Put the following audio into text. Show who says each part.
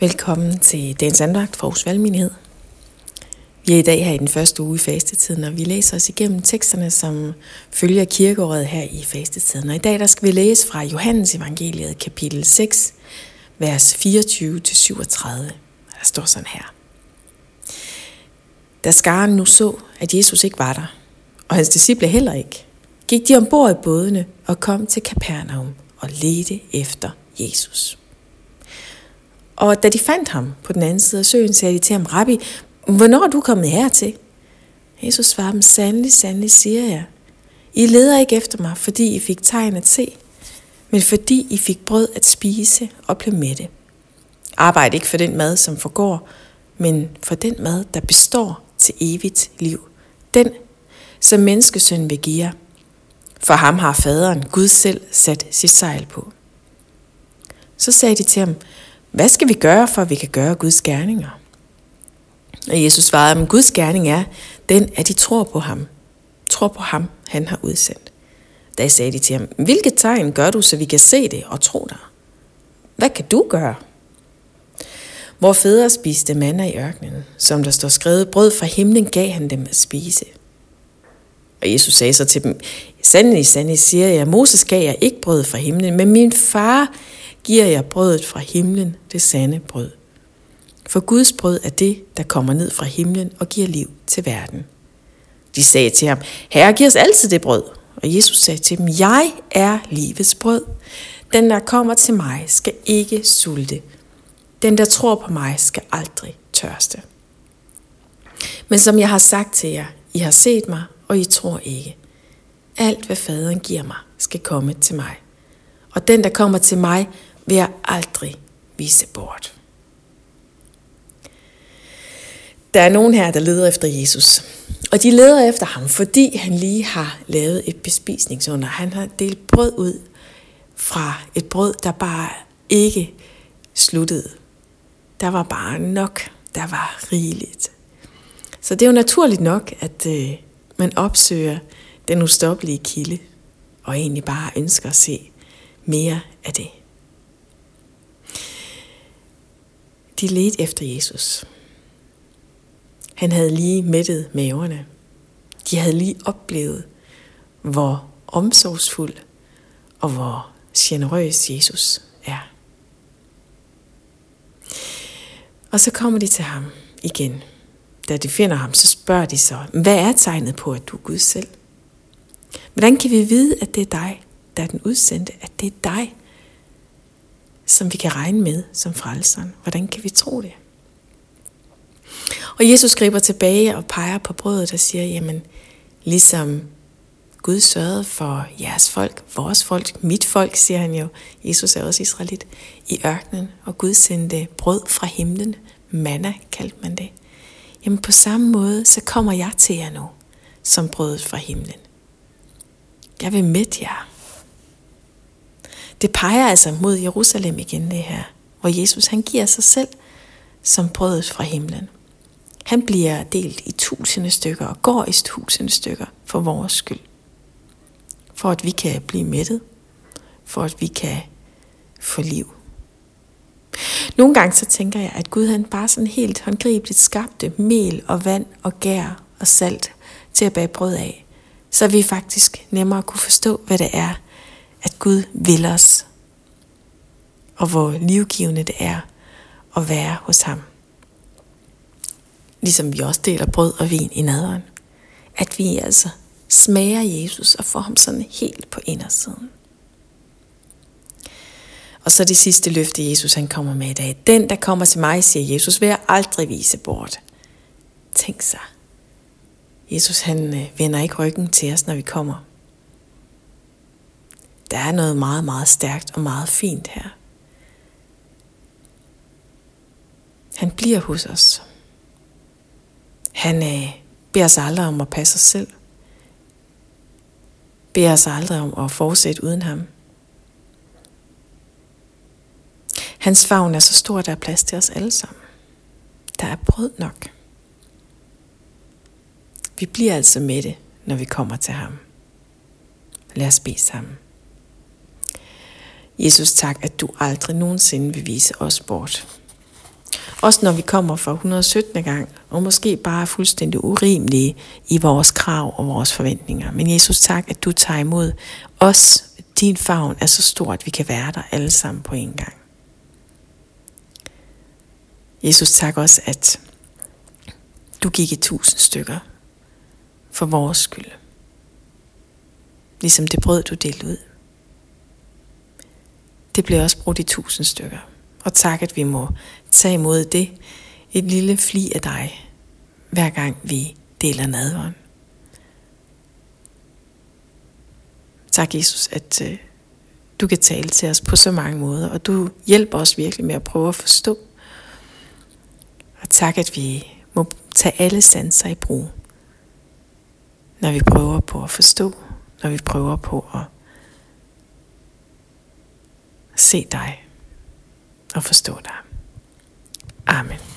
Speaker 1: Velkommen til dagens andagt fra Aarhus Valgmenighed. Vi er i dag her i den første uge i fastetiden, og vi læser os igennem teksterne, som følger kirkeåret her i fastetiden. Og i dag der skal vi læse fra Johannes evangeliet kapitel 6, vers 24-37. Der står sådan her. Da skaren nu så, at Jesus ikke var der, og hans disciple heller ikke, gik de ombord i bådene og kom til Kapernaum og ledte efter Jesus. Og da de fandt ham på den anden side af søen, sagde de til ham, Rabbi, hvornår er du kommet hertil? Jesus svarede dem, sandelig, sandelig siger jeg. I leder ikke efter mig, fordi I fik tegn at se, men fordi I fik brød at spise og blev mætte. Arbejd ikke for den mad, som forgår, men for den mad, der består til evigt liv. Den, som menneskesøn vil give jer. For ham har faderen, Gud selv, sat sit sejl på. Så sagde de til ham, hvad skal vi gøre, for at vi kan gøre Guds gerninger? Og Jesus svarede, at Guds gerning er den, at de tror på ham. Tror på ham, han har udsendt. Da sagde de til ham, hvilke tegn gør du, så vi kan se det og tro dig? Hvad kan du gøre? Hvor fædre spiste manna i ørkenen, som der står skrevet, brød fra himlen gav han dem at spise. Og Jesus sagde så til dem, sandelig, sandelig siger jeg, Moses gav jeg ikke brød fra himlen, men min far giver jeg brødet fra himlen, det sande brød. For Guds brød er det, der kommer ned fra himlen og giver liv til verden. De sagde til ham, Herre, giv os altid det brød. Og Jesus sagde til dem, Jeg er livets brød. Den, der kommer til mig, skal ikke sulte. Den, der tror på mig, skal aldrig tørste. Men som jeg har sagt til jer, I har set mig, og I tror ikke. Alt, hvad faderen giver mig, skal komme til mig. Og den, der kommer til mig, vil jeg aldrig vise bort. Der er nogen her, der leder efter Jesus. Og de leder efter ham, fordi han lige har lavet et bespisningsunder. Han har delt brød ud fra et brød, der bare ikke sluttede. Der var bare nok. Der var rigeligt. Så det er jo naturligt nok, at øh, man opsøger den ustoppelige kilde, og egentlig bare ønsker at se mere af det. De ledte efter Jesus. Han havde lige mættet maverne. De havde lige oplevet, hvor omsorgsfuld og hvor generøs Jesus er. Og så kommer de til ham igen. Da de finder ham, så spørger de så, hvad er tegnet på, at du er Gud selv? Hvordan kan vi vide, at det er dig, der er den udsendte, at det er dig, som vi kan regne med som frelseren. Hvordan kan vi tro det? Og Jesus griber tilbage og peger på brødet og siger, jamen, ligesom Gud sørgede for jeres folk, vores folk, mit folk, siger han jo. Jesus er også israelit i ørkenen, og Gud sendte brød fra himlen. Manna kaldte man det. Jamen på samme måde, så kommer jeg til jer nu, som brødet fra himlen. Jeg vil mætte jer. Det peger altså mod Jerusalem igen det her, hvor Jesus han giver sig selv som brødet fra himlen. Han bliver delt i tusinde stykker og går i tusinde stykker for vores skyld. For at vi kan blive mættet. For at vi kan få liv. Nogle gange så tænker jeg, at Gud han bare sådan helt håndgribeligt skabte mel og vand og gær og salt til at bage brød af. Så vi faktisk nemmere kunne forstå, hvad det er, at Gud vil os, og hvor livgivende det er at være hos ham. Ligesom vi også deler brød og vin i nadveren. At vi altså smager Jesus og får ham sådan helt på indersiden. Og så det sidste løfte, Jesus han kommer med i dag. Den, der kommer til mig, siger Jesus, vil jeg aldrig vise bort. Tænk sig. Jesus han øh, vender ikke ryggen til os, når vi kommer. Der er noget meget, meget stærkt og meget fint her. Han bliver hos os. Han øh, beder os aldrig om at passe os selv. Beder os aldrig om at fortsætte uden ham. Hans favn er så stor, at der er plads til os alle sammen. Der er brød nok. Vi bliver altså med det, når vi kommer til ham. Lad os bede sammen. Jesus, tak, at du aldrig nogensinde vil vise os bort. Også når vi kommer for 117. gang, og måske bare er fuldstændig urimelige i vores krav og vores forventninger. Men Jesus, tak, at du tager imod os. Din favn er så stor, at vi kan være der alle sammen på en gang. Jesus, tak også, at du gik i tusind stykker for vores skyld. Ligesom det brød, du delte ud. Det blev også brugt i tusind stykker. Og tak, at vi må tage imod det, et lille fli af dig, hver gang vi deler nadvånd. Tak, Jesus, at øh, du kan tale til os på så mange måder, og du hjælper os virkelig med at prøve at forstå. Og tak, at vi må tage alle sanser i brug, når vi prøver på at forstå, når vi prøver på at se dig og forstå dig. Amen.